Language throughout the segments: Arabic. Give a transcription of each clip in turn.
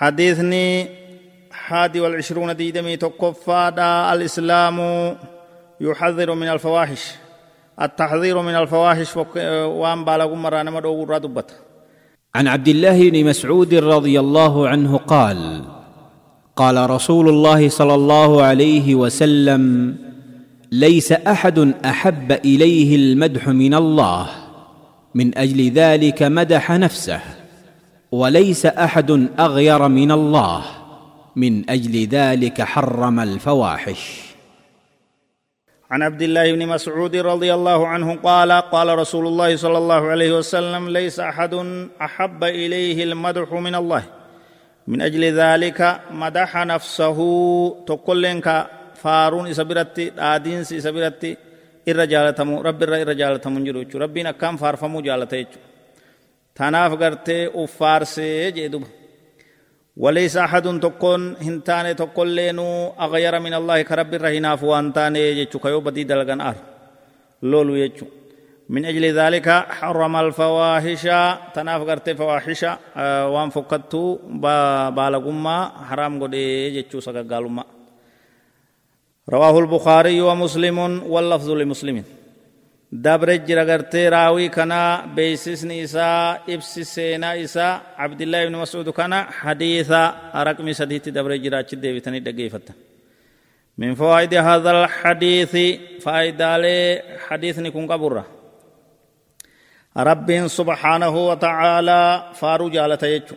حديثني حادي والعشرون ديدمي تقفادا الإسلام يحذر من الفواحش. التحذير من الفواحش وان بالغم مرانا مدو دبت. عن عبد الله بن مسعود رضي الله عنه قال قال رسول الله صلى الله عليه وسلم ليس أحد أحب إليه المدح من الله من أجل ذلك مدح نفسه. وليس أحد أغير من الله من أجل ذلك حرم الفواحش. عن عبد الله بن مسعود رضي الله عنه قال قال رسول الله صلى الله عليه وسلم ليس أحد أحب إليه المدح من الله. من أجل ذلك مدح نفسه تقولنك فارون سبرتي آدين سبرتي الرجالة رب الرجالة منجروچ ربنا كم فارفمو جالته تناف غرتي افارسي جدوب وليس أحد تكون هنتان تكون لينو أغير من الله كرب الرهنا فوانتان يجو كيو بدي دلغن أر لولو يجو. من أجل ذلك حرم الفواحش تناف قرت فواحش وان فكتو بالغما حرام قد يجو سقا رواه البخاري ومسلم واللفظ لمسلمين dabre jira gartee raawii kana beeysisni isaa ibsi seenaa isaa abdillaahi ibni mas'uud kana hadiisa raqmi sadiitti dabre jira achi deebitanii dhaggeeffattan من فوائد هذا الحديث فائدة حديث نكون قبرة رب سبحانه وتعالى فارو جالة يجو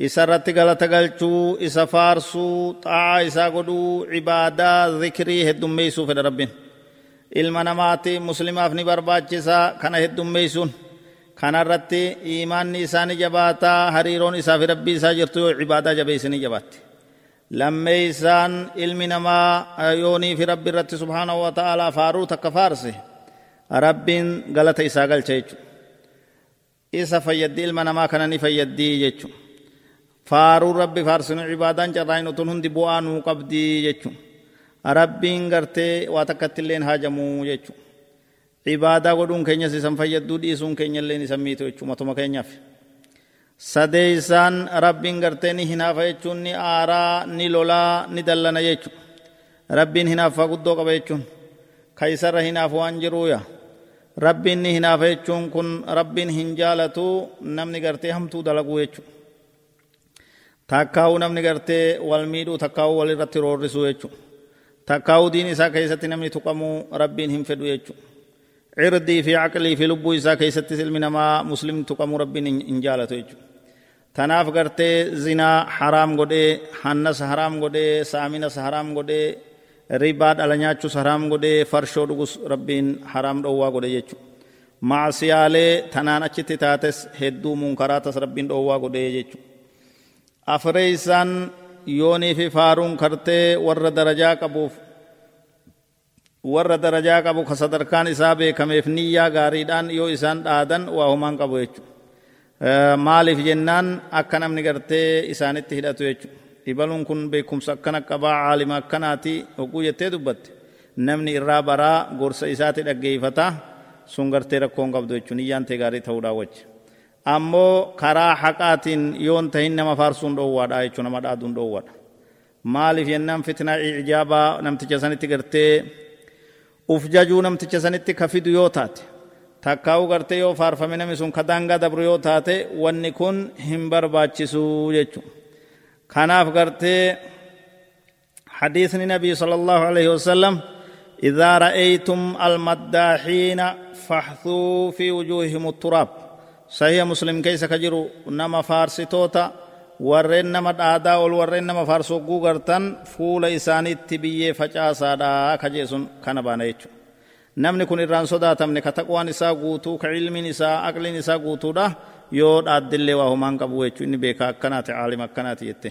إسا رت غلط غلچو إسا فارسو طاعة إسا قدو عبادة ذكري هدوم ميسو في ربين ilma namaati muslimaaf ni barbaachisaa kana heddummeeysuun kanarratti iimaanni isaani jabaataa hariiroon isaa fi rabbii isaa jirtu yoo cibaadaa jabeeysanii jabaatti lammeeysaan ilmi namaa yoonii fi rabbi irratti subhaanahu wa ta'aalaa faaruu takka faarse rabbiin galata isaa galcha jechu isa fayyaddi ilma namaa kana ni fayyaddii jechu faaruu rabbi faarsinu cibaadaan carraayin utun hundi bu'aa nuu qabdii jechuun rabbiin gartee waa takkatti illeen haajamuu jechu cibaadaa godhuun keenyas isan fayyadduu dhiisuun keenya illeen isan miitu jechuu matuma keenyaaf. Sadeeysaan rabbiin gartee ni hinaafa jechuun ni aaraa ni lolaa ni dallana jechu rabbiin hinaaffaa guddoo qaba jechuun. Ka isarra hinaafu waan jiruuya. Rabbiin ni hinaafa jechuun kun rabbiin hin jaalatu namni gartee hamtuu dalaguu jechu takkaa'uu namni gartee wal miidhuu takkaa'uu wal irratti roorrisuu jechuudha keessatti namni tuqamuu rabbiin hin fedhu jechu cirdii fi aqlii fi lubbuu isaa keessatti ilmi namaa muslimni tuqamuu rabbiin hin jaalatu jechu tanaaf gartee zinaa haraam godhee hannas haraam godhee saaminas haraam godhee ribaa dhala nyaachus haraam godhee farshoo dhugus rabbiin haraam dhowwaa godhe jechu maasiyaalee tanaan achitti taates hedduu munkaraatas rabbiin dhowwaa godhee jechu afree isaan darajaa qabuuf warra darajaa qabu ka sadarkaan isaa beekameef niyyaa gaariidhaan yoo isaan dhaadan waa humaan qabu jechuudha maaliif jennaan akka namni gartee isaanitti hidhatu jechuudha ibaluun kun beekumsa akkana qabaa caalima akkanaati hogguu jettee dubbatte namni irraa baraa gorsa isaati dhaggeeffata sun gartee rakkoon qabdu jechuudha niyyaan tee gaarii ta'uudhaa wajji. ammoo karaa haqaatiin yoon tahin nama faarsuun dhoowwaadha jechuun nama dhaaduun dhoowwaadha. Maaliif jennaan fitnaa ijaabaa namticha sanitti gartee? Uf jajuu namticha sanitti ka fidu yoo taate takkaa'uu gartee yoo faarfame namni sun ka daangaa dabru yoo taate wanni kun hin barbaachisuu jechuun kanaaf gartee hadiisni nabii sala allahu alaihi wasalam idaa ra'aytum almaddaaxiina faxthuu fi wujuuhim turaab. Sahiha muslim keessa ka jiru nama faarsitoota warreen nama dhaadaa ol warreen nama faarsogguu gartan fuula isaaniitti biyyee facaasaadha ka jee sun kana baana jechu namni kun irraan sodaatamne ka taqwaan isaa guutuu ka ilmiin isaa aqliin isaa guutuudha yoo dhaaddillee waa humaan qabu jechuu inni beekaa akkanaati caalima akkanaati jette